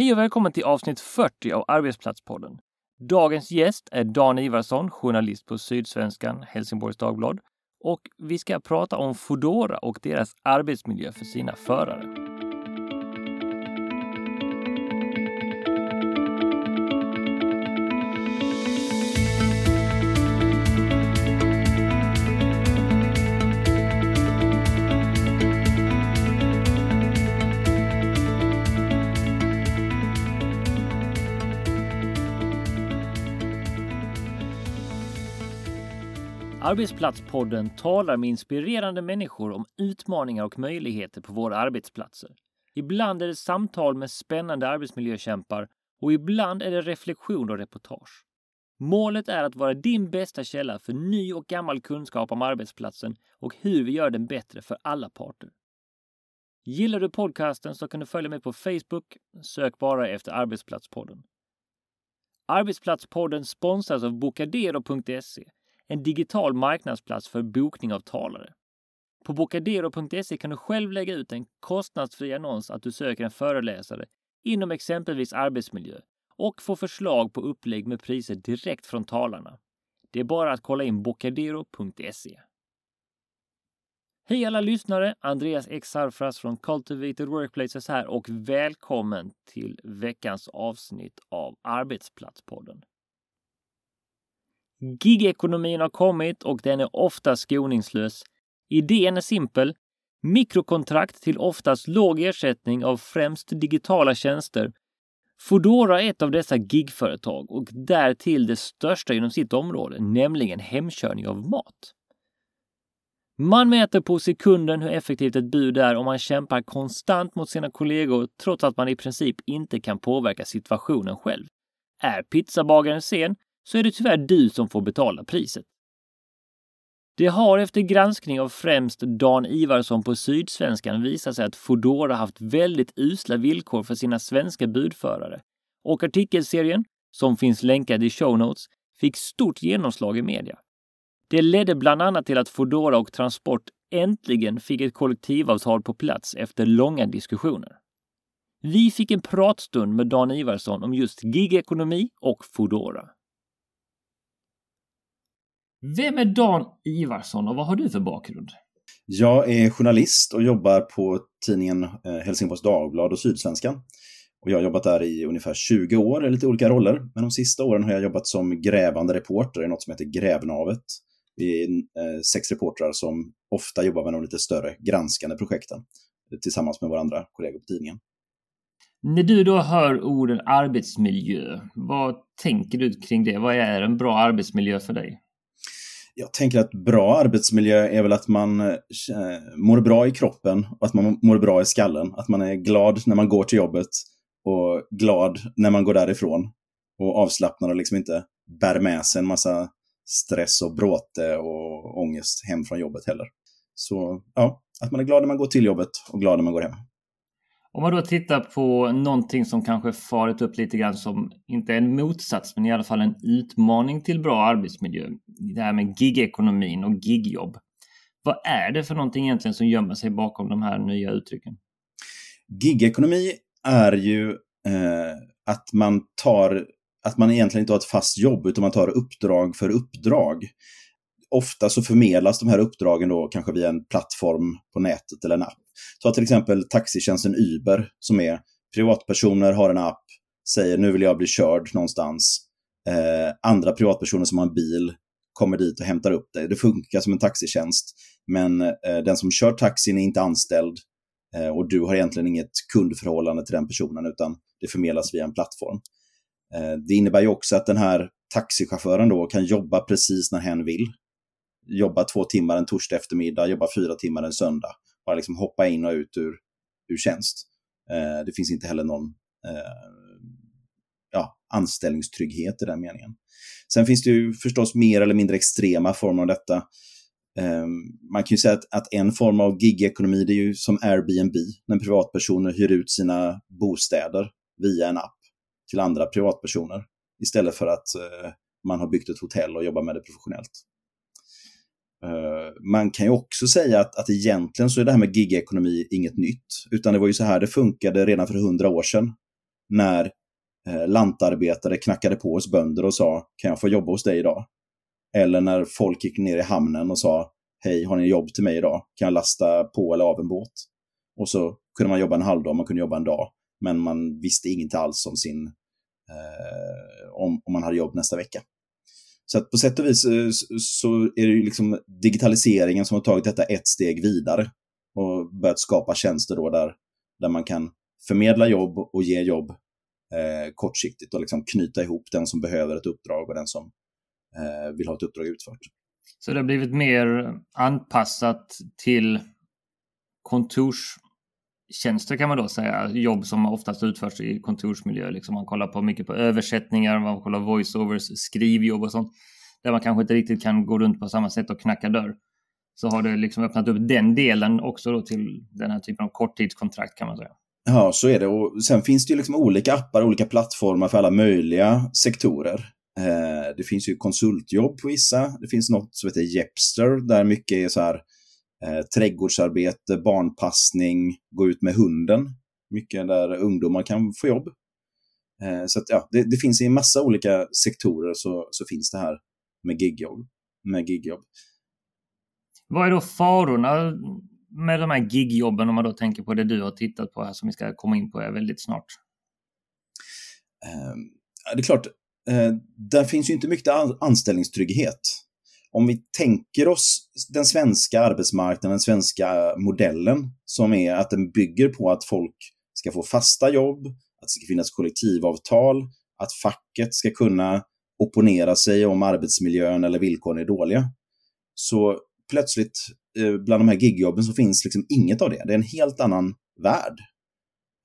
Hej och välkommen till avsnitt 40 av Arbetsplatspodden. Dagens gäst är Dan Ivarsson, journalist på Sydsvenskan, Helsingborgs Dagblad. Och vi ska prata om Fodora och deras arbetsmiljö för sina förare. Arbetsplatspodden talar med inspirerande människor om utmaningar och möjligheter på våra arbetsplatser. Ibland är det samtal med spännande arbetsmiljökämpar och ibland är det reflektion och reportage. Målet är att vara din bästa källa för ny och gammal kunskap om arbetsplatsen och hur vi gör den bättre för alla parter. Gillar du podcasten så kan du följa mig på Facebook. Sök bara efter Arbetsplatspodden. Arbetsplatspodden sponsras av Bocadero.se en digital marknadsplats för bokning av talare. På bocadero.se kan du själv lägga ut en kostnadsfri annons att du söker en föreläsare inom exempelvis arbetsmiljö och få förslag på upplägg med priser direkt från talarna. Det är bara att kolla in bocadero.se. Hej alla lyssnare! Andreas X Sarfras från Cultivated Workplaces här och välkommen till veckans avsnitt av Arbetsplatspodden. Gigekonomin har kommit och den är ofta skoningslös. Idén är simpel. Mikrokontrakt till oftast låg ersättning av främst digitala tjänster. Foodora är ett av dessa gigföretag och därtill det största inom sitt område, nämligen hemkörning av mat. Man mäter på sekunden hur effektivt ett bud är och man kämpar konstant mot sina kollegor trots att man i princip inte kan påverka situationen själv. Är pizzabagaren sen så är det tyvärr du som får betala priset. Det har efter granskning av främst Dan Ivarsson på Sydsvenskan visat sig att Fodora haft väldigt usla villkor för sina svenska budförare. Och artikelserien, som finns länkad i show notes, fick stort genomslag i media. Det ledde bland annat till att Fodora och Transport äntligen fick ett kollektivavtal på plats efter långa diskussioner. Vi fick en pratstund med Dan Ivarsson om just gigekonomi och Fodora. Vem är Dan Ivarsson och vad har du för bakgrund? Jag är journalist och jobbar på tidningen eh, Helsingborgs Dagblad och Sydsvenskan. Och jag har jobbat där i ungefär 20 år i lite olika roller. Men de sista åren har jag jobbat som grävande reporter i något som heter Grävnavet. Vi är eh, sex reportrar som ofta jobbar med de lite större granskande projekten tillsammans med våra andra kollegor på tidningen. När du då hör orden arbetsmiljö, vad tänker du kring det? Vad är en bra arbetsmiljö för dig? Jag tänker att bra arbetsmiljö är väl att man eh, mår bra i kroppen och att man mår bra i skallen. Att man är glad när man går till jobbet och glad när man går därifrån. Och avslappnad och liksom inte bär med sig en massa stress och bråte och ångest hem från jobbet heller. Så ja, att man är glad när man går till jobbet och glad när man går hem. Om man då tittar på någonting som kanske farit upp lite grann som inte är en motsats men i alla fall en utmaning till bra arbetsmiljö. Det här med gigekonomin och gigjobb. Vad är det för någonting egentligen som gömmer sig bakom de här nya uttrycken? Gigekonomi är ju eh, att man tar att man egentligen inte har ett fast jobb utan man tar uppdrag för uppdrag ofta så förmedlas de här uppdragen då kanske via en plattform på nätet eller en app. Ta till exempel taxitjänsten Uber som är privatpersoner har en app, säger nu vill jag bli körd någonstans. Eh, andra privatpersoner som har en bil kommer dit och hämtar upp dig. Det funkar som en taxitjänst. Men eh, den som kör taxin är inte anställd eh, och du har egentligen inget kundförhållande till den personen utan det förmedlas via en plattform. Eh, det innebär ju också att den här taxichauffören då kan jobba precis när hen vill jobba två timmar en torsdag eftermiddag, jobba fyra timmar en söndag. Bara liksom hoppa in och ut ur, ur tjänst. Eh, det finns inte heller någon eh, ja, anställningstrygghet i den meningen. Sen finns det ju förstås mer eller mindre extrema former av detta. Eh, man kan ju säga att, att en form av gigekonomi det är ju som Airbnb, när privatpersoner hyr ut sina bostäder via en app till andra privatpersoner istället för att eh, man har byggt ett hotell och jobbar med det professionellt. Eh, man kan ju också säga att, att egentligen så är det här med gigekonomi inget nytt, utan det var ju så här det funkade redan för hundra år sedan. när eh, lantarbetare knackade på hos bönder och sa kan jag få jobba hos dig idag? Eller när folk gick ner i hamnen och sa hej, har ni jobb till mig idag? Kan jag lasta på eller av en båt? Och så kunde man jobba en halvdag, man kunde jobba en dag, men man visste inget alls om sin eh, om, om man hade jobb nästa vecka. Så att på sätt och vis eh, så är det ju liksom digitaliseringen som har tagit detta ett steg vidare och börjat skapa tjänster då där, där man kan förmedla jobb och ge jobb eh, kortsiktigt och liksom knyta ihop den som behöver ett uppdrag och den som eh, vill ha ett uppdrag utfört. Så det har blivit mer anpassat till kontors tjänster kan man då säga. Jobb som oftast utförs i kontorsmiljö. Liksom man kollar på mycket på översättningar, man kollar voiceovers, skrivjobb och sånt. Där man kanske inte riktigt kan gå runt på samma sätt och knacka dörr. Så har det liksom öppnat upp den delen också då till den här typen av korttidskontrakt kan man säga. Ja, så är det. Och sen finns det ju liksom olika appar, olika plattformar för alla möjliga sektorer. Eh, det finns ju konsultjobb på vissa. Det finns något som heter Jepster där mycket är så här eh, trädgårdsarbete, barnpassning, gå ut med hunden. Mycket där ungdomar kan få jobb. Eh, så att, ja, det, det, finns i en massa olika sektorer så, så finns det här med gigjobb. Med gigjobb. Vad är då farorna med de här gigjobben om man då tänker på det du har tittat på här som vi ska komma in på väldigt snart? Eh, det är klart, eh, där finns ju inte mycket anställningstrygghet. Om vi tänker oss den svenska arbetsmarknaden, den svenska modellen, som är att den bygger på att folk ska få fasta jobb, att det ska finnas kollektivavtal, att facket ska kunna opponera sig om arbetsmiljön eller villkoren är dåliga. Så plötsligt eh, bland de här gigjobben så finns liksom inget av det. Det är en helt annan värld.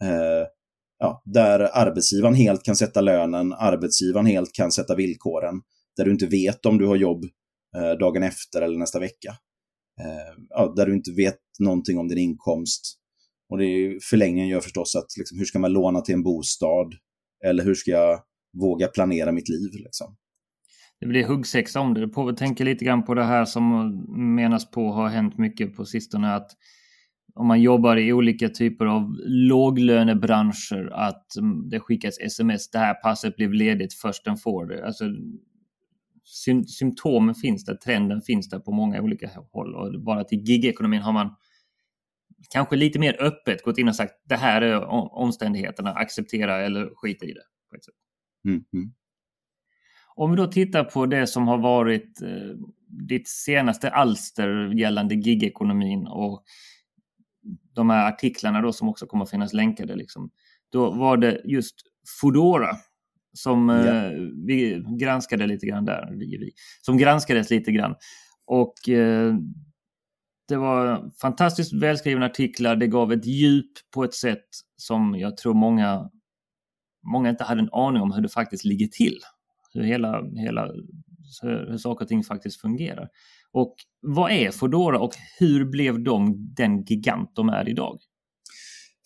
Eh, ja, där arbetsgivaren helt kan sätta lönen, arbetsgivaren helt kan sätta villkoren, där du inte vet om du har jobb Eh, dagen efter eller nästa vecka. Eh, ja, där du inte vet någonting om din inkomst. Och det är, förlängningen gör förstås att liksom, hur ska man låna till en bostad? Eller hur ska jag våga planera mitt liv? Liksom? Det blir huggsexa om det. Jag tänker lite grann på det här som menas på har hänt mycket på sistone. att om man jobbar i olika typer av låglönebranscher att mm, det skickas sms. Det här passet blev ledigt först den får det. Alltså, symptomen finns där, trenden finns där på många olika håll och bara till gigekonomin har man kanske lite mer öppet gått in och sagt det här är omständigheterna, acceptera eller skita i det. Mm, mm. Om vi då tittar på det som har varit eh, ditt senaste alster gällande gigekonomin och de här artiklarna då som också kommer att finnas länkade. Liksom. Då var det just Foodora som yeah. vi granskade lite grann där. Vi, vi, som granskades lite grann. Och eh, det var fantastiskt välskrivna artiklar. Det gav ett djup på ett sätt som jag tror många, många inte hade en aning om hur det faktiskt ligger till. Hur hela, hela hur saker och ting faktiskt fungerar. Och vad är Fodora och hur blev de den gigant de är idag?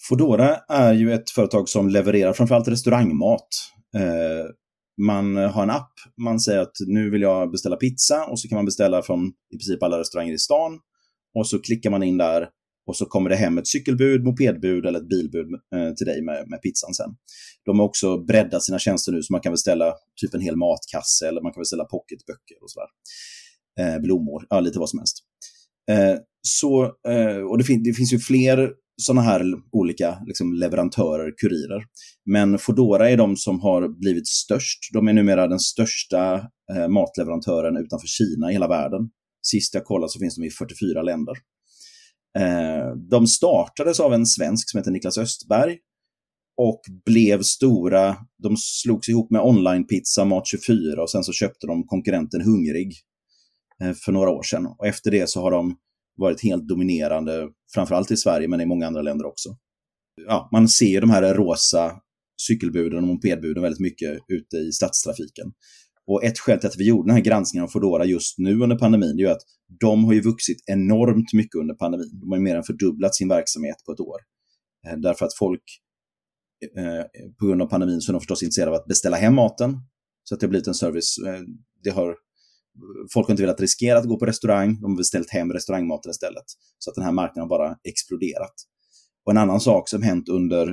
Fodora är ju ett företag som levererar framförallt restaurangmat. Eh, man har en app, man säger att nu vill jag beställa pizza och så kan man beställa från i princip alla restauranger i stan. Och så klickar man in där och så kommer det hem ett cykelbud, mopedbud eller ett bilbud eh, till dig med, med pizzan sen. De har också breddat sina tjänster nu så man kan beställa typ en hel matkasse eller man kan beställa pocketböcker och sådär eh, blommor, ja, lite vad som helst. Eh, så, eh, och det, fin det, finns ju fler sådana här olika liksom, leverantörer, kurirer. Men Fodora är de som har blivit störst. De är numera den största eh, matleverantören utanför Kina i hela världen. Sist jag kollade så finns de i 44 länder. Eh, de startades av en svensk som heter Niklas Östberg och blev stora. De slogs ihop med onlinepizza, Mat24 och sen så köpte de konkurrenten Hungrig Eh, för några år sedan. Och efter det så har de varit helt dominerande, framförallt i Sverige men i många andra länder också. Ja, man ser de här rosa cykelbuden och mopedbuden väldigt mycket ute i stadstrafiken. Och ett skäl till att vi gjorde den här granskningen av Foodora just nu under pandemin, det är ju att de har ju vuxit enormt mycket under pandemin. De har ju mer än fördubblat sin verksamhet på ett år. Eh, därför att folk, eh, på grund av pandemin, så är de förstås intresserade av att beställa hem maten. Så att det har blivit en service. Eh, det har folk har inte velat riskera att gå på restaurang, de har beställt hem restaurangmaten istället. Så att den här marknaden har bara exploderat. Och en annan sak som hänt under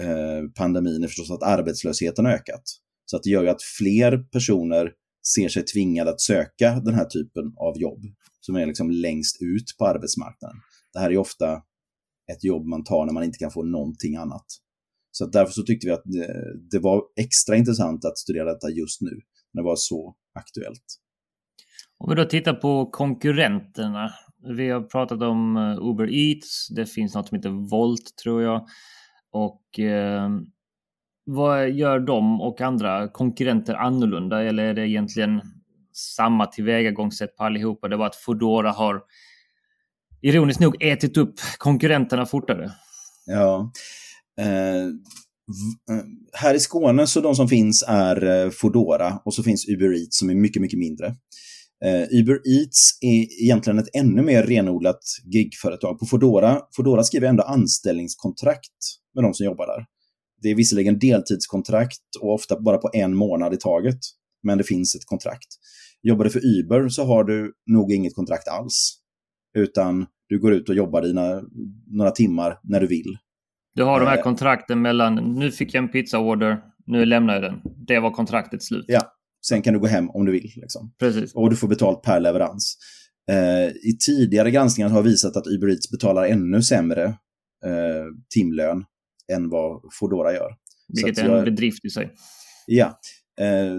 eh, pandemin är förstås att arbetslösheten har ökat. Så att det gör ju att fler personer ser sig tvingade att söka den här typen av jobb som är liksom längst ut på arbetsmarknaden. Det här är ofta ett jobb man tar när man inte kan få någonting annat. Så därför så tyckte vi att det, det var extra intressant att studera detta just nu, när det var så aktuellt. Om vi då tittar på konkurrenterna. Vi har pratat om eh, Uber Eats, det finns något som heter Volt tror jag. Och eh, vad gör de och andra konkurrenter annorlunda eller är det egentligen samma tillvägagångssätt på allihopa? Det var att Foodora har ironiskt nog ätit upp konkurrenterna fortare. Ja. Eh, eh här i Skåne så de som finns är eh, Foodora och så finns Uber Eats som är mycket, mycket mindre. Eh, Uber Eats är egentligen ett ännu mer renodlat gigföretag. På Foodora, Foodora skriver ändå anställningskontrakt med de som jobbar där. Det är visserligen deltidskontrakt och ofta bara på en månad i taget, men det finns ett kontrakt. Jobbar du för Uber så har du nog inget kontrakt alls, utan du går ut och jobbar dina, några timmar när du vill. Du har de här eh. kontrakten mellan, nu fick jag en pizzaorder, nu lämnar jag den. Det var kontraktet slut. Ja, sen kan du gå hem om du vill. Liksom. Precis. Och du får betalt per leverans. Eh, I tidigare granskningar har visat att Uber Eats betalar ännu sämre eh, timlön än vad Foodora gör. Vilket är en jag, bedrift i sig. Ja. Eh,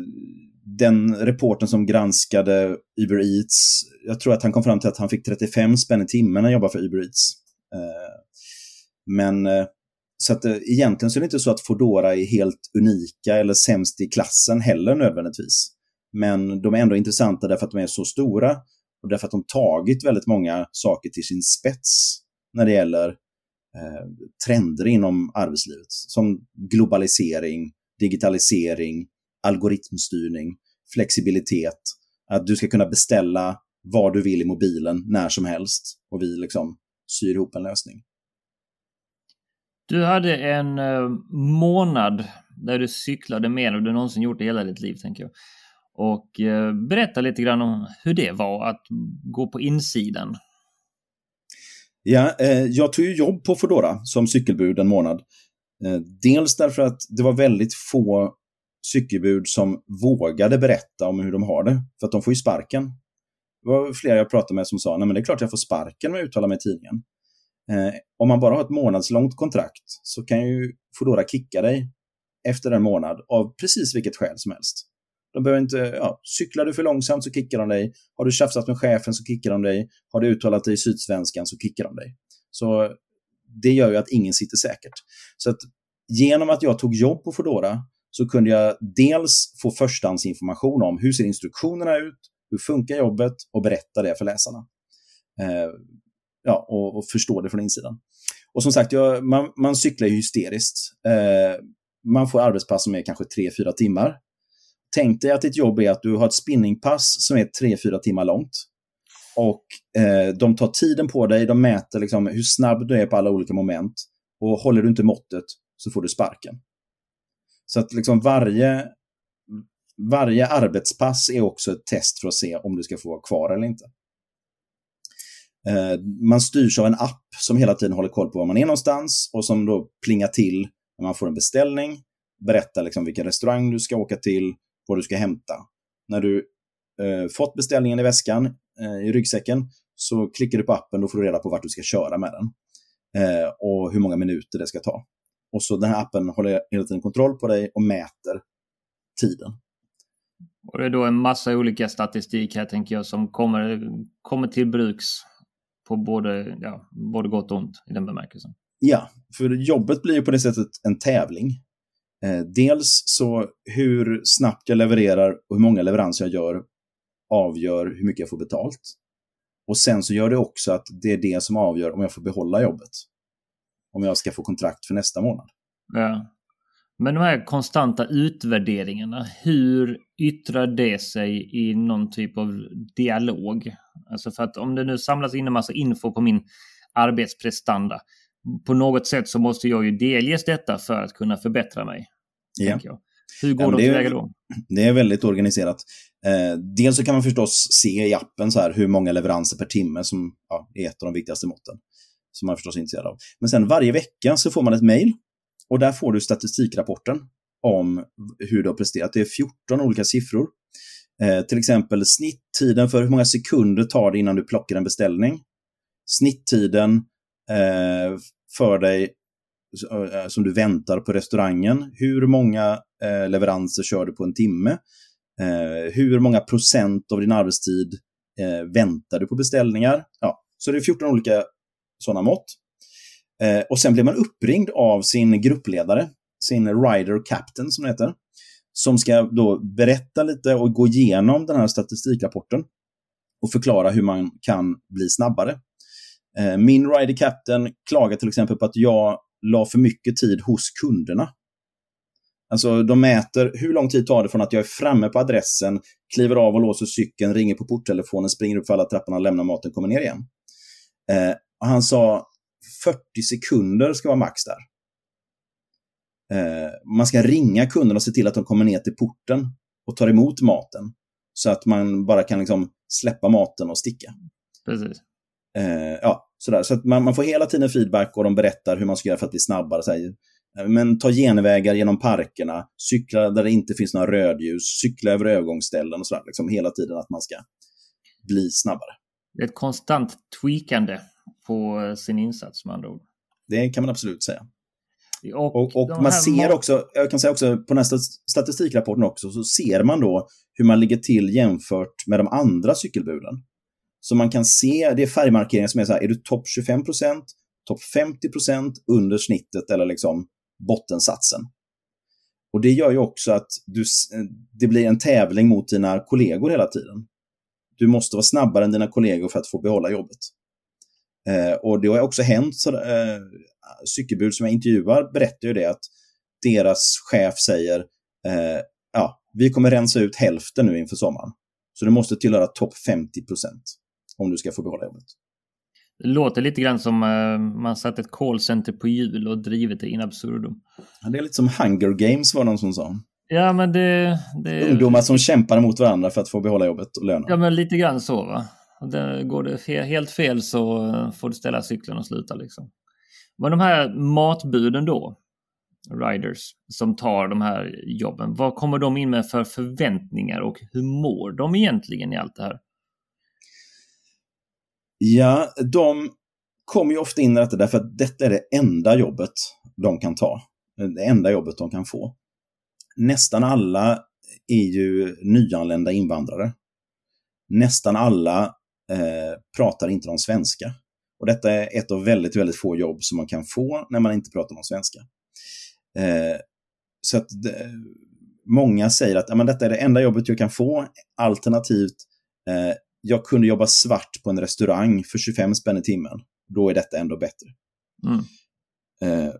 den reporten som granskade Uber Eats, jag tror att han kom fram till att han fick 35 spänn i timmen när han jobbade för Uber Eats. Eh, men eh, så att eh, egentligen så är det inte så att Foodora är helt unika eller sämst i klassen heller nödvändigtvis. Men de är ändå intressanta därför att de är så stora och därför att de tagit väldigt många saker till sin spets när det gäller eh, trender inom arbetslivet. Som globalisering, digitalisering, algoritmstyrning, flexibilitet. Att du ska kunna beställa vad du vill i mobilen när som helst och vi liksom syr ihop en lösning. Du hade en eh, månad där du cyklade mer än du någonsin gjort i hela ditt liv, tänker jag. Och eh, berätta lite grann om hur det var att gå på insidan. Ja, eh, jag tog ju jobb på Fodora som cykelbud en månad. dels därför att det var väldigt få cykelbud som vågade berätta om hur de har det, för att de får ju sparken. Det var flera jag pratade med som sa, nej men det är klart jag får sparken om jag uttalar mig i tidningen. Eh, om man bara har ett månadslångt kontrakt så kan ju Foodora kicka dig efter en månad av precis vilket skäl som helst. De behöver inte, ja, cyklar du för långsamt så kickar de dig. Har du tjafsat med chefen så kickar de dig. Har du uttalat dig i Sydsvenskan så kickar de dig. Så det gör ju att ingen sitter säkert. Så att genom att jag tog jobb på Foodora så kunde jag dels få förstahandsinformation om hur ser instruktionerna ut, hur funkar jobbet och berätta det för läsarna. Eh, ja, och, och förstå det från insidan. Och som sagt, jag, man, man cyklar ju hysteriskt. Eh, man får arbetspass som är kanske 3-4 timmar. Tänk dig att ditt jobb är att du har ett spinningpass som är 3-4 timmar långt. Och eh, de tar tiden på dig, de mäter liksom hur snabb du är på alla olika moment. Och håller du inte måttet så får du sparken. Så att liksom varje, varje arbetspass är också ett test för att se om du ska få vara kvar eller inte. Eh, man styrs av en app som hela tiden håller koll på var man är någonstans och som då plingar till när man får en beställning, berättar liksom vilken restaurang du ska åka till, vad du ska hämta. När du eh, fått beställningen i väskan, eh, i ryggsäcken, så klickar du på appen, då får du reda på vart du ska köra med den. Eh, och hur många minuter det ska ta. Och så den här appen håller hela tiden kontroll på dig och mäter tiden. Och det är då en massa olika statistik här tänker jag som kommer, kommer till bruks på både, ja, både gott och ont i den bemärkelsen. Ja, för jobbet blir ju på det sättet en tävling. Eh, dels så hur snabbt jag levererar och hur många leveranser jag gör avgör hur mycket jag får betalt. Och sen så gör det också att det är det som avgör om jag får behålla jobbet. Om jag ska få kontrakt för nästa månad. Ja. Men de här konstanta utvärderingarna, hur yttrar det sig i någon typ av dialog? Alltså för att om det nu samlas in en massa info på min arbetsprestanda, på något sätt så måste jag ju delges detta för att kunna förbättra mig. Ja. Hur går ja, de tillväga då? Det är väldigt organiserat. Eh, dels så kan man förstås se i appen så här hur många leveranser per timme som ja, är ett av de viktigaste måtten. Som man förstås är intresserad av. Men sen varje vecka så får man ett mejl och där får du statistikrapporten om hur du har presterat. Det är 14 olika siffror. Eh, till exempel snitttiden för hur många sekunder tar det innan du plockar en beställning. Snitttiden eh, för dig eh, som du väntar på restaurangen. Hur många eh, leveranser kör du på en timme? Eh, hur många procent av din arbetstid eh, väntar du på beställningar? Ja, så det är 14 olika sådana mått. Eh, och sen blir man uppringd av sin gruppledare, sin rider captain som det heter, som ska då berätta lite och gå igenom den här statistikrapporten och förklara hur man kan bli snabbare. Eh, min rider captain klagar till exempel på att jag la för mycket tid hos kunderna. Alltså de mäter hur lång tid tar det från att jag är framme på adressen, kliver av och låser cykeln, ringer på porttelefonen, springer upp för alla trapporna, lämnar maten, kommer ner igen. Eh, och han sa 40 sekunder ska vara max där. Eh, man ska ringa kunden och se till att de kommer ner till porten och tar emot maten. Så att man bara kan liksom släppa maten och sticka. Precis. Eh, ja, sådär. Så att man, man, får hela tiden feedback och de berättar hur man ska göra för att bli snabbare. Så men ta genvägar genom parkerna, cykla där det inte finns några rödljus, cykla över övergångsställen och sådär. Liksom hela tiden att man ska bli snabbare. Det är ett konstant tweakande på sin insats med andra ord. Det kan man absolut säga. Och, och, och man ser också, jag kan säga också på nästa statistikrapporten också, så ser man då hur man ligger till jämfört med de andra cykelbuden. Så man kan se, det är färgmarkeringar som är så här, är du topp 25% topp 50% under snittet eller liksom bottensatsen. Och det gör ju också att du, det blir en tävling mot dina kollegor hela tiden. Du måste vara snabbare än dina kollegor för att få behålla jobbet. Eh, och det har också hänt, så, eh, cykelbud som jag intervjuar berättar ju det att deras chef säger eh, ja, vi kommer rensa ut hälften nu inför sommaren. Så du måste tillhöra topp 50 procent om du ska få behålla jobbet. Det låter lite grann som uh, man satt ett callcenter på hjul och drivit det in absurdum. Ja, det är lite som Hunger Games var någon som sa. Ja, men det, det... Ungdomar som kämpar mot varandra för att få behålla jobbet och lönen. Ja, men lite grann så va. Det, går det fe helt fel så får du ställa cykeln och sluta liksom. Men de här matbuden då, riders, som tar de här jobben, vad kommer de in med för förväntningar och hur mår de egentligen i allt det här? Ja, de kommer ju ofta in i detta därför att detta är det enda jobbet de kan ta. Det enda jobbet de kan få. Nästan alla är ju nyanlända invandrare. Nästan alla pratar inte de svenska. Och detta är ett av väldigt, väldigt få jobb som man kan få när man inte pratar någon svenska. Eh, så att många säger att detta är det enda jobbet jag kan få, alternativt eh, jag kunde jobba svart på en restaurang för 25 spänn i timmen. Då är detta ändå bättre. Mm. Eh,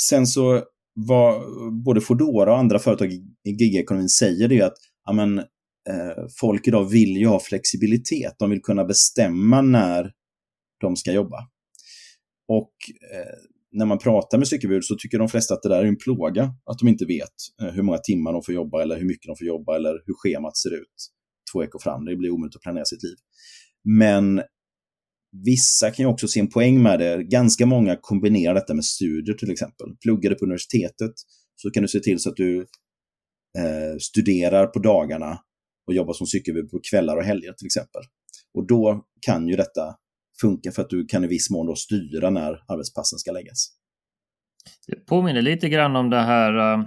sen så vad både Fodora och andra företag i gigekonomin säger det är att amen, eh, Eh, folk idag vill ju ha flexibilitet. De vill kunna bestämma när de ska jobba. Och eh, när man pratar med cykelbud så tycker de flesta att det där är en plåga. Att de inte vet eh, hur många timmar de får jobba eller hur mycket de får jobba eller hur schemat ser ut två veckor fram. Det blir omöjligt att planera sitt liv. Men vissa kan ju också se en poäng med det. Ganska många kombinerar detta med studier till exempel. Pluggar du på universitetet så kan du se till så att du eh, studerar på dagarna och jobbar som cykelbud på kvällar och helger till exempel. Och då kan ju detta funka för att du kan i viss mån då styra när arbetspassen ska läggas. Det påminner lite grann om det här, eh,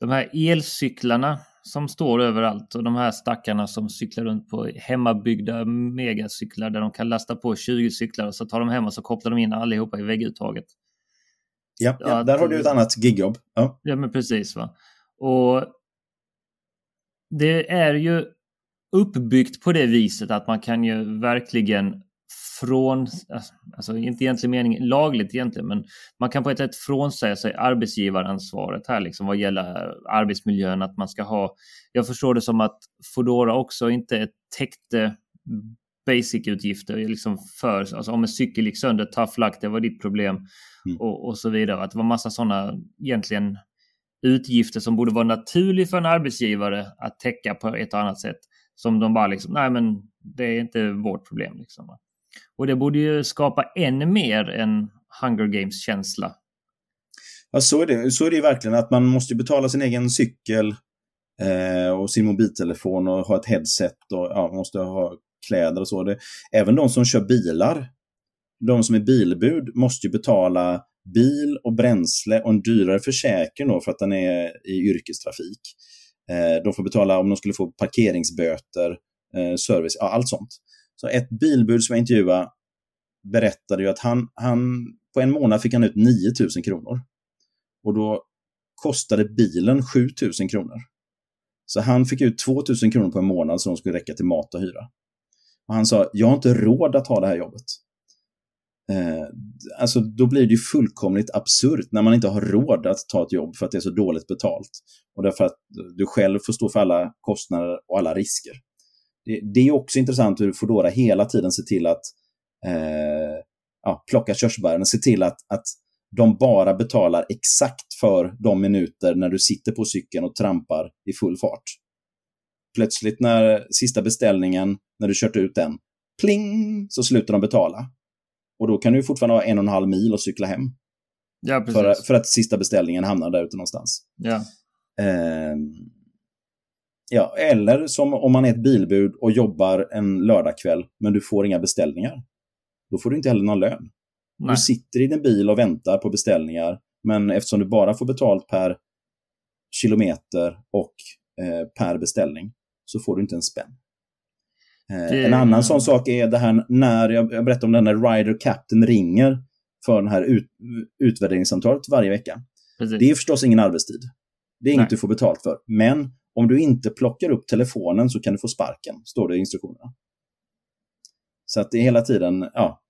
de här elcyklarna som står överallt och de här stackarna som cyklar runt på hemmabyggda megacyklar där de kan lasta på 20 cyklar och så tar de hem och så kopplar de in allihopa i vägguttaget. Ja, ja där har du ett annat gigjobb. Ja. ja, men precis. Va? Och det är ju uppbyggt på det viset att man kan ju verkligen från, alltså inte egentligen mening lagligt egentligen, men man kan på ett sätt frånsäga sig arbetsgivaransvaret här liksom vad gäller arbetsmiljön, att man ska ha, jag förstår det som att Fodora också inte täckte basic-utgifter liksom för, alltså om en cykel gick sönder, tough luck, det var ditt problem mm. och, och, så vidare. Att det var massa sådana egentligen utgifter som borde vara naturligt för en arbetsgivare att täcka på ett och annat sätt. Som de bara liksom, nej men det är inte vårt problem. Liksom. Och det borde ju skapa ännu mer en Hunger Games-känsla. Ja, så är det. Så är det verkligen att man måste betala sin egen cykel eh, och sin mobiltelefon och ha ett headset och ja, måste ha kläder och så. Det, även de som kör bilar, de som är bilbud, måste ju betala bil och bränsle och en dyrare försäkring då för att den är i yrkestrafik. Eh, de får betala om de skulle få parkeringsböter, eh, service, ja, allt sånt. Så ett bilbud som jag intervjuade berättade ju att han, han på en månad fick han ut 9000 kronor. Och då kostade bilen 7000 kronor. Så han fick ut 2000 kronor på en månad som skulle räcka till mat och hyra. Och han sa, jag har inte råd att ha det här jobbet. Eh, alltså då blir det ju fullkomligt absurt när man inte har råd att ta ett jobb för att det är så dåligt betalt. Och därför att du själv får stå för alla kostnader och alla risker. Det, det är också intressant hur Foodora hela tiden ser till att eh, ja, plocka körsbären se till att, att de bara betalar exakt för de minuter när du sitter på cykeln och trampar i full fart. Plötsligt när sista beställningen, när du kört ut den, pling, så slutar de betala. Och då kan du fortfarande ha en och en halv mil och cykla hem. Ja, precis. För, för att sista beställningen hamnar där ute någonstans. Ja. Eh, ja, eller som om man är ett bilbud och jobbar en lördagkväll, men du får inga beställningar. Då får du inte heller någon lön. Nej. Du sitter i din bil och väntar på beställningar, men eftersom du bara får betalt per kilometer och eh, per beställning så får du inte en spänn. Eh, Det- En annan sån sak är det här när, jag jag berättade om den när Rider Captain ringer för det här ut, utvärderingssamtalet varje vecka. Precis. Det är förstås ingen arbetstid. Det är inget Nej. du får betalt för. Men om du inte plockar upp telefonen så kan du få sparken, står det i instruktionerna. Så att det är hela tiden, ja.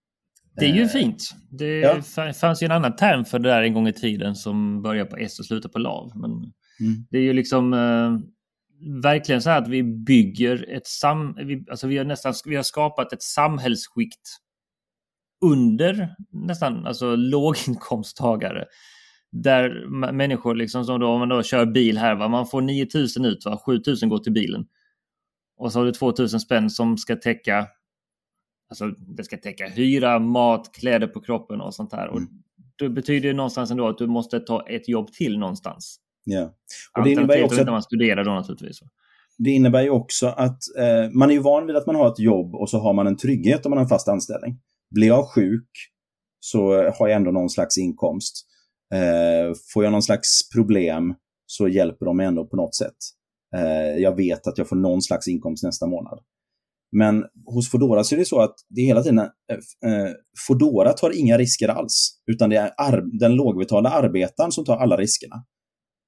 Det är ju Eh, fint. Det ja. fa- fanns ju en annan term för det där en gång i tiden som börjar på S och slutar på LAV. Men Mm. det är ju liksom eh, verkligen så här att vi bygger ett sam... Vi, alltså vi har nästan vi har skapat ett samhällsskikt under nästan alltså låginkomsttagare. Där människor liksom som då, om man då kör bil här, va, man får 9000 ut, va, 7000 går till bilen. Och så har du 2000 spänn som ska täcka Alltså det ska täcka hyra, mat, kläder på kroppen och sånt. Och Mm. det betyder ju någonstans ändå att du måste ta ett jobb till någonstans. Ja. Och det innebär också när att man studerar då naturligtvis. det innebär ju också att eh, man är ju van vid att man har ett jobb och så har man en trygghet om man har en fast anställning. Blir jag sjuk så har jag ändå någon slags inkomst. Eh, får jag någon slags problem så hjälper de mig ändå på något sätt. Eh, jag vet att jag får någon slags inkomst nästa månad. Men hos Fodora så är det så att det hela tiden, eh, eh, Fodora tar inga risker alls, utan det är den lågbetalda arbetaren som tar alla riskerna.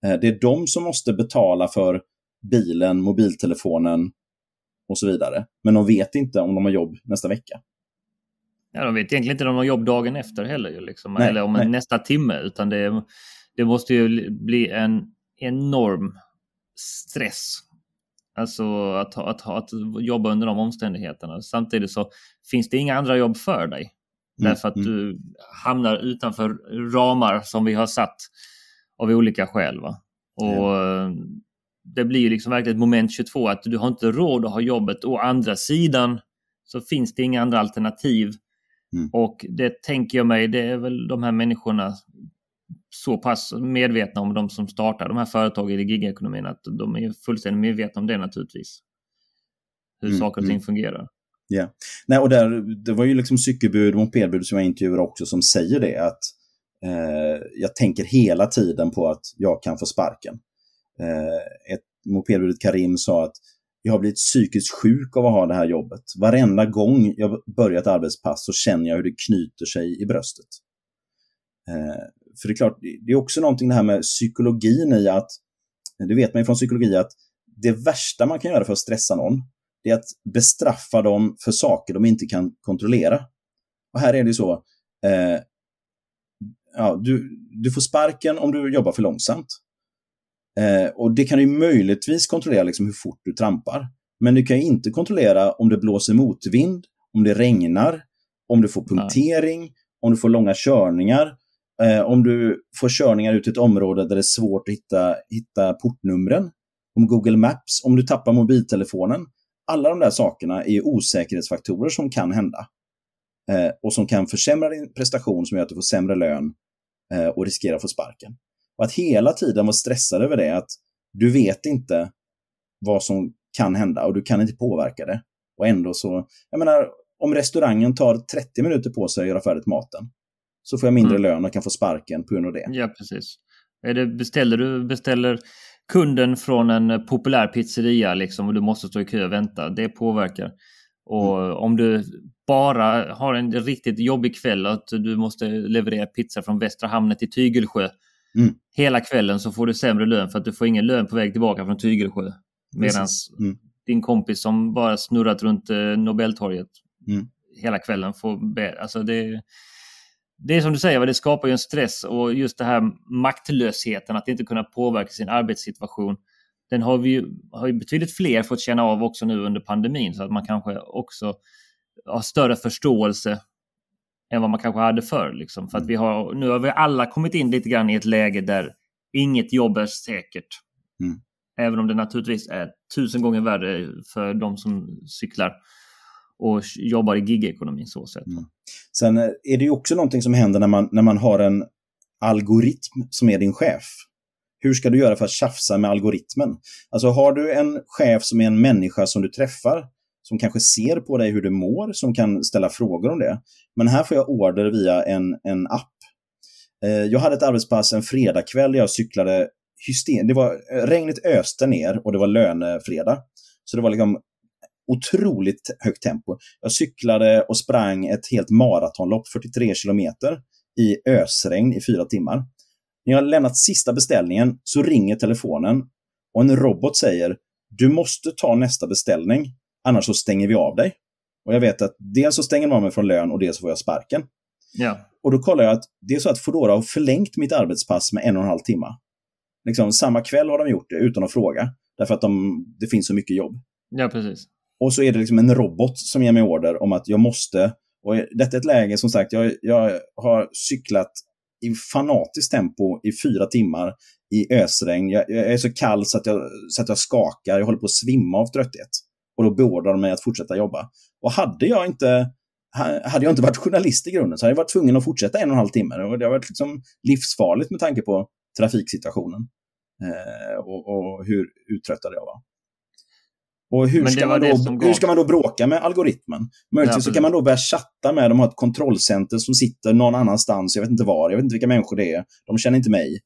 Eh, det är de som måste betala för bilen, mobiltelefonen och så vidare. Men de vet inte om de har jobb nästa vecka. Ja, de vet egentligen inte om de har jobb dagen efter heller. Liksom, Nej, eller om nej. nästa timme. Utan det, det måste ju bli en enorm stress. Alltså att, att, att jobba under de omständigheterna. Samtidigt så finns det inga andra jobb för dig. Mm, Därför att mm. du hamnar utanför ramar som vi har satt av olika skäl. Va? Och eh, Det blir ju liksom verkligen ett moment 22 att du har inte råd att ha jobbet. Å andra sidan så finns det inga andra alternativ. Mm. Och det tänker jag mig, det är väl de här människorna så pass medvetna om de som startar de här företagen i gigekonomin att de är fullständigt medvetna om det naturligtvis. Hur Mm, saker och ting mm. fungerar. Nej, och där, det var ju liksom cykelbud och mopedbud som jag intervjuade också som säger det att eh, jag tänker hela tiden på att jag kan få sparken. Eh, ett mopedbudet Karim sa att jag har blivit psykiskt sjuk av att ha det här jobbet. Varenda gång jag börjar ett arbetspass så känner jag hur det knyter sig i bröstet. Eh, för det är klart, det är också någonting det här med psykologin i att, det vet man ju från psykologi att det värsta man kan göra för att stressa någon, det är att bestraffa dem för saker de inte kan kontrollera. Och här är det så, eh, ja, du, du får sparken om du jobbar för långsamt. Eh, och det kan du möjligtvis kontrollera liksom hur fort du trampar. Men du kan inte kontrollera om det blåser motvind, om det regnar, om du får punktering, om du får långa körningar, eh, om du får körningar ut till ett område där det är svårt att hitta, hitta portnumren, om Google Maps, om du tappar mobiltelefonen. Alla de där sakerna är osäkerhetsfaktorer som kan hända. Eh, och som kan försämra din prestation som gör att du får sämre lön och riskera att få sparken. Och att hela tiden vara stressad över det, att du vet inte vad som kan hända och du kan inte påverka det. Och ändå så, jag menar, om restaurangen tar 30 minuter på sig att göra färdigt maten, så får jag mindre mm. lön och kan få sparken på grund av det. Ja, precis. Är det, beställer du beställer kunden från en populär pizzeria liksom, och du måste stå i kö och vänta, det påverkar. Och mm. om du bara har en riktigt jobbig kväll att du måste leverera pizza från Västra hamnen till Tygelsjö mm. hela kvällen så får du sämre lön för att du får ingen lön på väg tillbaka från Tygelsjö. Medan mm. din kompis som bara snurrat runt eh, Nobeltorget mm. hela kvällen får... Be, alltså det, det är som du säger, det skapar ju en stress och just det här maktlösheten, att inte kunna påverka sin arbetssituation. Den har vi ju, har ju betydligt fler fått känna av också nu under pandemin så att man kanske också har större förståelse än vad man kanske hade förr. Liksom. För att vi har, nu har vi alla kommit in lite grann i ett läge där inget jobb är säkert. Mm. Även om det naturligtvis är tusen gånger värre för de som cyklar och jobbar i gigekonomin så sätt. Mm. Sen är det ju också någonting som händer när man, när man har en algoritm som är din chef. Hur ska du göra för att tjafsa med algoritmen? Alltså har du en chef som är en människa som du träffar, som kanske ser på dig hur du mår, som kan ställa frågor om det. Men här får jag order via en, en app. Eh, jag hade ett arbetspass en fredagkväll där jag cyklade hysteriskt. Det var, eh, regnet öste ner och det var lönefredag. Så det var liksom otroligt högt tempo. Jag cyklade och sprang ett helt maratonlopp, 43 kilometer, i ösregn i fyra timmar. När jag lämnat sista beställningen så ringer telefonen och en robot säger du måste ta nästa beställning, annars så stänger vi av dig. Och jag vet att dels så stänger de av mig från lön och dels så får jag sparken. Ja. Och då kollar jag att det är så att Foodora har förlängt mitt arbetspass med en och en halv timme. Liksom, samma kväll har de gjort det utan att fråga. Därför att de, det finns så mycket jobb. Ja, precis. Och så är det liksom en robot som ger mig order om att jag måste. Och detta är ett läge, som sagt, jag, jag har cyklat i fanatiskt tempo i fyra timmar i ösregn. Jag, jag, är så kall så att, jag, så att jag skakar. Jag håller på att svimma av trötthet. Och då beordrar de mig att fortsätta jobba. Och hade jag inte hade jag inte varit journalist i grunden så hade jag varit tvungen att fortsätta en och en halv timme. Och det har varit liksom livsfarligt med tanke på trafiksituationen. Eh, och, och, hur uttröttad jag var. Och hur ska, man då, hur ska man då bråka med algoritmen? Möjligtvis ja, så kan man då börja chatta med, de har ett kontrollcenter som sitter någon annanstans, jag vet inte var, jag vet inte vilka människor det är, de känner inte mig.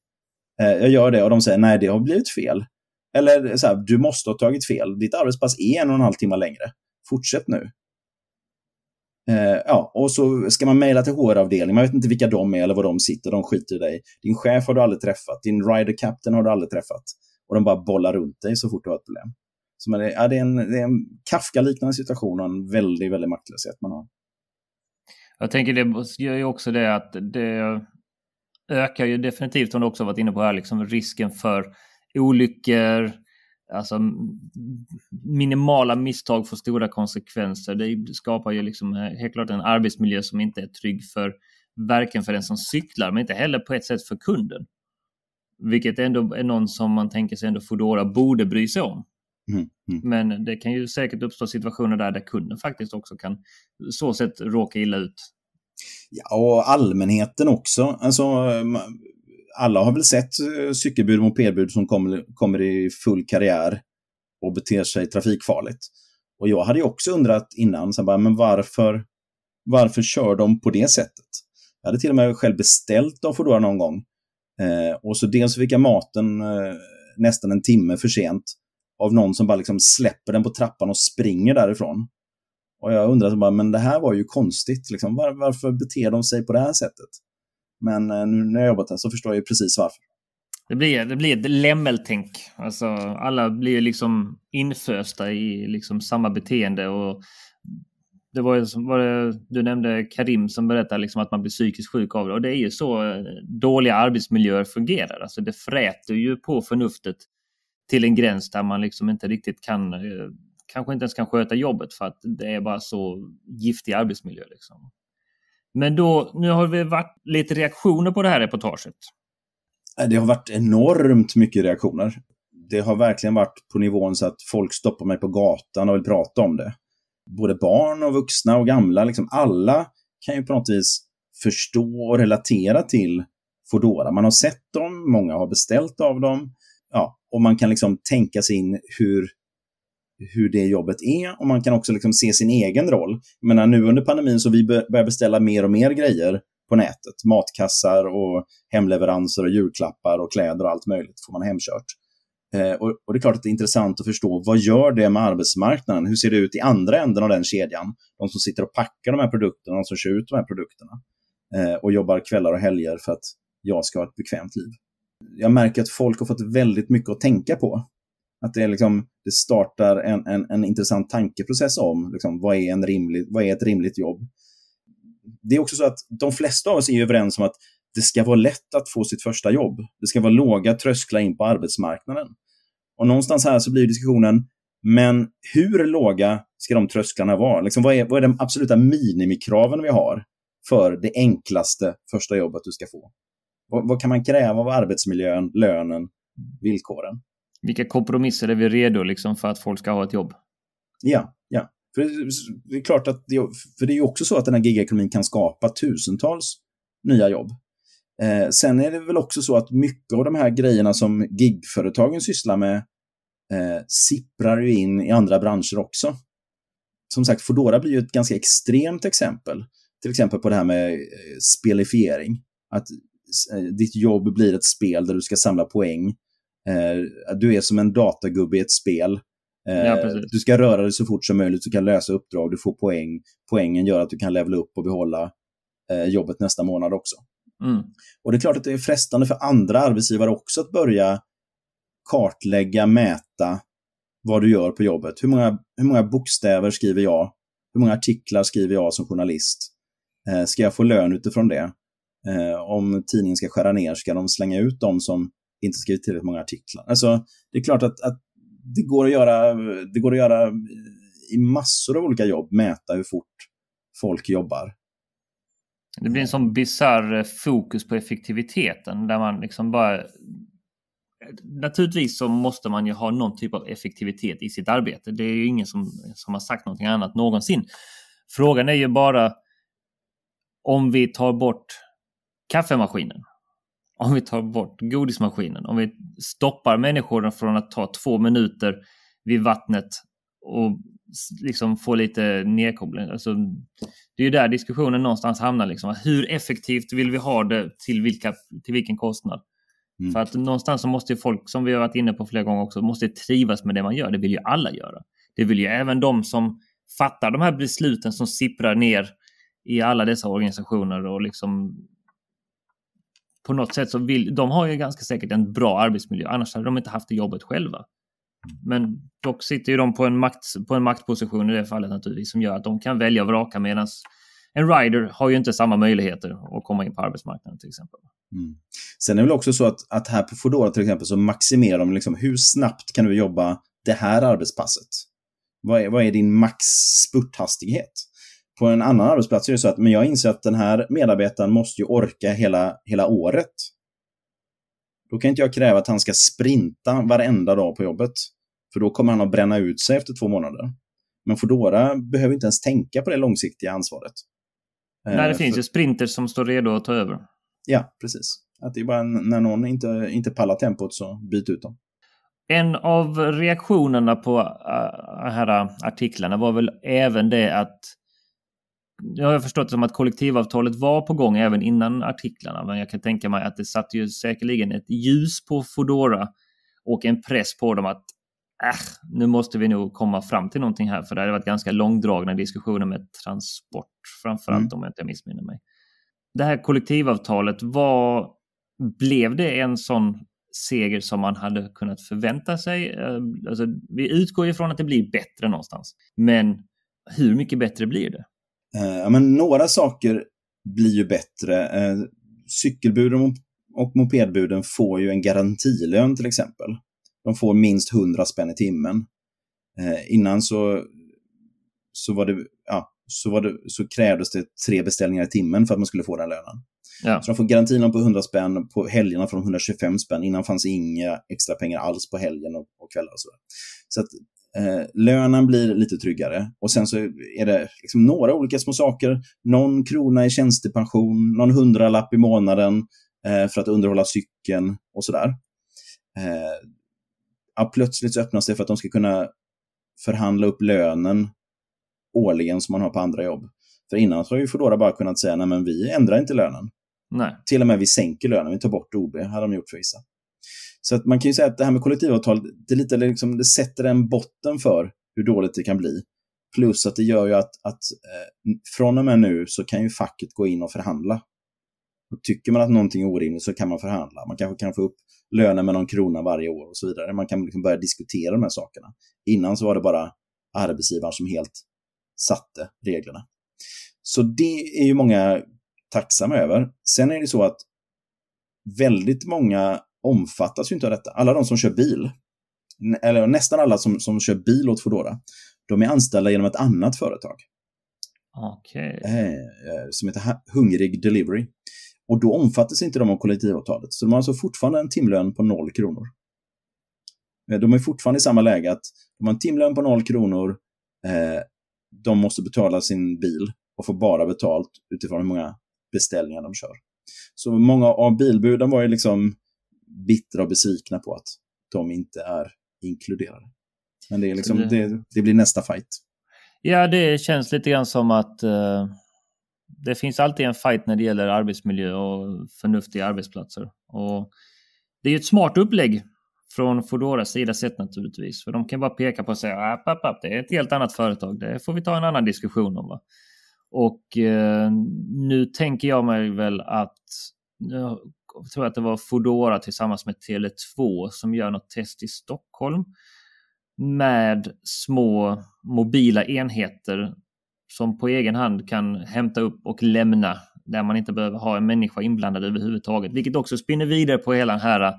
Eh, jag gör det och de säger nej, det har blivit fel. Eller så här, du måste ha tagit fel, ditt arbetspass är en och en halv timme längre. Fortsätt nu. Eh, ja, och så ska man mejla till HR-avdelningen, man vet inte vilka de är eller var de sitter, de skiter i dig. Din chef har du aldrig träffat, din rider captain har du aldrig träffat. Och de bara bollar runt dig så fort du har ett problem. Så det, ja, det, är en, det är en Kafka-liknande situation och en väldigt, väldigt maktlöshet man har. Jag tänker det gör ju också det att det ökar ju definitivt, som du också varit inne på här, liksom risken för olyckor, alltså minimala misstag får stora konsekvenser. Det skapar ju liksom eh, helt klart en arbetsmiljö som inte är trygg för varken för den som cyklar, men inte heller på ett sätt för kunden. Vilket ändå är någon som man tänker sig ändå Foodora borde bry sig om. Mm, mm. Men det kan ju säkert uppstå situationer där, där kunden faktiskt också kan så sätt råka illa ut. Ja, och allmänheten också. Alltså, alla har väl sett eh, cykelbud och mopedbud som kommer, kommer i full karriär och beter sig trafikfarligt. Och jag hade ju också undrat innan, så bara, men varför, varför kör de på det sättet? Jag hade till och med själv beställt av Foodora någon gång. Eh, och så dels fick jag maten eh, nästan en timme för sent av någon som bara liksom släpper den på trappan och springer därifrån. Och jag undrade, bara, men det här var ju konstigt. Liksom. Var, varför beter de sig på det här sättet? Men eh, nu när jag jobbat här så förstår jag precis varför. Det blir, det blir ett lämmeltänk. Alltså, alla blir liksom infösta i liksom samma beteende. Och det var, ju var det, du nämnde Karim som berättade liksom att man blir psykiskt sjuk av det. Och det är ju så eh, dåliga arbetsmiljöer fungerar. Alltså det fräter ju på förnuftet till en gräns där man liksom inte riktigt kan, eh, kanske inte ens kan sköta jobbet för att det är bara så giftig arbetsmiljö. Liksom. Men då, nu har vi varit lite reaktioner på det här reportaget. Det har varit enormt mycket reaktioner. Det har verkligen varit på nivån så att folk stoppar mig på gatan och vill prata om det. Både barn och vuxna och gamla, liksom alla kan ju på något vis förstå och relatera till Foodora. Man har sett dem, många har beställt av dem. Ja, och man kan liksom tänka sig in hur, hur det jobbet är och man kan också liksom se sin egen roll. Jag menar, nu under pandemin så vi börjar beställa mer och mer grejer på nätet. Matkassar och hemleveranser och julklappar och kläder och allt möjligt får man hemkört. Eh, och, och, det är klart att det är intressant att förstå vad gör det med arbetsmarknaden? Hur ser det ut i andra änden av den kedjan? De som sitter och packar de här produkterna, de som kör ut de här produkterna eh, och jobbar kvällar och helger för att jag ska ha ett bekvämt liv. Jag märker att folk har fått väldigt mycket att tänka på. Att det, är liksom, det startar en, en, en intressant tankeprocess om liksom, vad, är en rimlig, vad är ett rimligt jobb. Det är också så att de flesta av oss är överens om att det ska vara lätt att få sitt första jobb. Det ska vara låga trösklar in på arbetsmarknaden. Och någonstans här så blir diskussionen, men hur låga ska de trösklarna vara? Liksom, vad, är, vad är de absoluta minimikraven vi har för det enklaste första jobbet du ska få? Vad, vad kan man kräva av arbetsmiljön, lönen, villkoren? Vilka kompromisser är vi redo liksom för att folk ska ha ett jobb? Ja, ja. För det är klart att det, för det är ju också så att den här gigekonomin kan skapa tusentals nya jobb. Eh, sen är det väl också så att mycket av de här grejerna som gigföretagen sysslar med eh, sipprar ju in i andra branscher också. Som sagt, Fodora blir ju ett ganska extremt exempel. Till exempel på det här med eh, spelifiering. Att ditt jobb blir ett spel där du ska samla poäng. Eh, du är som en datagubbe i ett spel. Eh, ja, du ska röra dig så fort som möjligt, du kan lösa uppdrag, du får poäng. Poängen gör att du kan levela upp och behålla jobbet nästa månad också. Mm. Och det är klart att det är frestande för andra arbetsgivare också att börja kartlägga, mäta vad du gör på jobbet. Hur många, hur många bokstäver skriver jag? Hur många artiklar skriver jag som journalist? Eh, ska jag få lön utifrån det? Eh, om tidningen ska skära ner, ska de slänga ut de som inte skrivit tillräckligt många artiklar? Alltså, det är klart att, att det, går att göra, det går att göra eh, i massor av olika jobb, mäta hur fort folk jobbar. Det blir en sån bisarr eh, fokus på effektiviteten där man liksom bara... Naturligtvis så måste man ju ha någon typ av effektivitet i sitt arbete. Det är ju ingen som, som har sagt någonting annat någonsin. Frågan är ju bara om vi tar bort kaffemaskinen, om vi tar bort godismaskinen, om vi stoppar människorna från att ta två minuter vid vattnet och liksom få lite nedkoppling. Alltså, det är ju där diskussionen någonstans hamnar. Liksom. Hur effektivt vill vi ha det till, vilka, till vilken kostnad? Mm. För att någonstans så måste folk, som vi har varit inne på flera gånger också, måste trivas med det man gör. Det vill ju alla göra. Det vill ju även de som fattar de här besluten som sipprar ner i alla dessa organisationer och liksom på något sätt så vill de har ju ganska säkert en bra arbetsmiljö. Annars hade de inte haft det jobbet själva. Men dock sitter ju de på en, makt, på en maktposition i det fallet naturligtvis som gör att de kan välja och vraka medan en rider har ju inte samma möjligheter att komma in på arbetsmarknaden till exempel. Mm. Sen är det väl också så att, att här på Foodora till exempel så maximerar de liksom hur snabbt kan du jobba det här arbetspasset? Vad är, vad är din max spurthastighet? På en annan arbetsplats är det så att men jag inser att den här medarbetaren måste ju orka hela, hela året. Då kan inte jag kräva att han ska sprinta varenda dag på jobbet. För då kommer han att bränna ut sig efter två månader. Men Foodora behöver inte ens tänka på det långsiktiga ansvaret. Nej, det eh, finns för... ju sprinters som står redo att ta över. Ja, precis. Att det är bara när någon inte, inte pallar tempot så byt ut dem. En av reaktionerna på uh, här artiklarna var väl även det att jag har förstått det som att kollektivavtalet var på gång även innan artiklarna, men jag kan tänka mig att det satt ju säkerligen ett ljus på Fodora och en press på dem att äh, nu måste vi nog komma fram till någonting här, för det har varit ganska långdragna diskussioner med transport, framförallt mm. om jag inte missminner mig. Det här kollektivavtalet, var, blev det en sån seger som man hade kunnat förvänta sig? Eh, alltså, vi utgår ifrån att det blir bättre någonstans, men hur mycket bättre blir det? Eh, ja, men några saker blir ju bättre. Eh, cykelbuden och mopedbuden får ju en garantilön till exempel. De får minst 100 spänn i timmen. Eh, innan så, så, var det, ja, så, var det, så krävdes det tre beställningar i timmen för att man skulle få den lönen. Ja. Så de får garantilön på 100 spänn, på helgerna får de 125 spänn. Innan fanns inga extra pengar alls på helgen och, och kvällar och så. Så att Eh, lönen blir lite tryggare och sen så är det liksom några olika små saker. Någon krona i tjänstepension, någon hundralapp i månaden eh, för att underhålla cykeln och sådär. Eh, ja, plötsligt så öppnas det för att de ska kunna förhandla upp lönen årligen som man har på andra jobb. För innan har ju Foodora bara kunnat säga, nej men vi ändrar inte lönen. Nej. Till och med vi sänker lönen, vi tar bort OB, hade de gjort för vissa. Så att man kan ju säga att det här med kollektivavtal, det, lite, liksom, det sätter en botten för hur dåligt det kan bli. Plus att det gör ju att, att eh, från och med nu så kan ju facket gå in och förhandla. Och tycker man att någonting är orimligt så kan man förhandla. Man kanske kan få upp lönen med någon krona varje år och så vidare. Man kan liksom börja diskutera de här sakerna. Innan så var det bara arbetsgivaren som helt satte reglerna. Så det är ju många tacksamma över. Sen är det så att väldigt många omfattas ju inte av detta. Alla de som kör bil, eller nästan alla som, som kör bil åt Foodora, de är anställda genom ett annat företag. Okay. Eh, eh, som heter Hungrig Delivery. Och då omfattas inte de av kollektivavtalet. Så de har alltså fortfarande en timlön på noll kronor. Eh, de är fortfarande i samma läge att de har en timlön på noll kronor, eh, de måste betala sin bil och får bara betalt utifrån hur många beställningar de kör. Så många av bilbuden var ju liksom bittra och besvikna på att de inte är inkluderade. Men det, är liksom, det... Det, blir nästa fight. Ja, det känns lite grann som att uh, det finns alltid en fight när det gäller arbetsmiljö och förnuftiga arbetsplatser. Och det är ett smart upplägg från Foodoras sida sett naturligtvis. För de kan bara peka på och säga att app, app, det är ett helt annat företag. Det får vi ta en annan diskussion om. Va? Och eh, nu tänker jag mig väl att jag tror att det var Foodora tillsammans med Tele2 som gör något test i Stockholm med små mobila enheter som på egen hand kan hämta upp och lämna där man inte behöver ha en människa inblandad överhuvudtaget. Vilket också spinner vidare på hela den här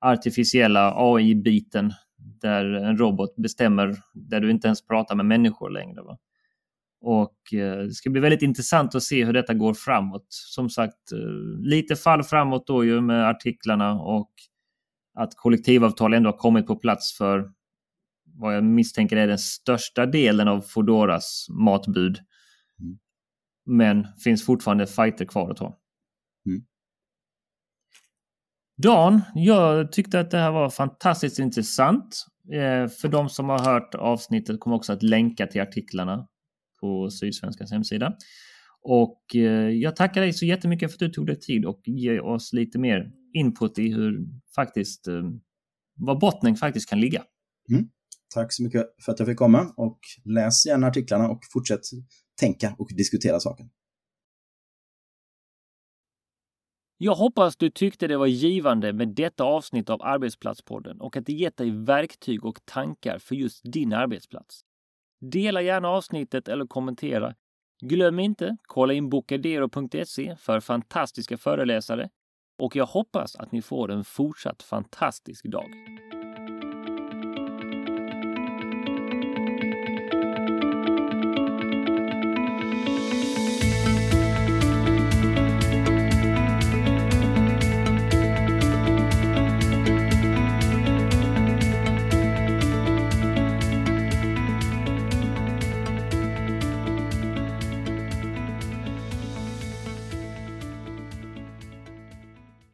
artificiella AI-biten där en robot bestämmer där du inte ens pratar med människor längre. Va? Och eh, det ska bli väldigt intressant att se hur detta går framåt. Som sagt, eh, lite fall framåt då ju med artiklarna och att kollektivavtal ändå har kommit på plats för vad jag misstänker är den största delen av Fodoras matbud. Mm. Men finns fortfarande fighter kvar att ta. Mm. Dan, jag tyckte att det här var fantastiskt intressant. Eh, för de som har hört avsnittet kommer också att länka till artiklarna på Sydsvenskans hemsida. Och eh, jag tackar dig så jättemycket för att du tog dig tid och ge oss lite mer input i hur faktiskt eh, var bottning faktiskt kan ligga. Mm. Tack så mycket för att jag fick komma och läs gärna artiklarna och fortsätt tänka och diskutera saken. Jag hoppas du tyckte det var givande med detta avsnitt av Arbetsplatspodden och att det gett dig verktyg och tankar för just din arbetsplats. Dela gärna avsnittet eller kommentera. Glöm inte, kolla in bocadero.se för fantastiska föreläsare och jag hoppas att ni får en fortsatt fantastisk dag.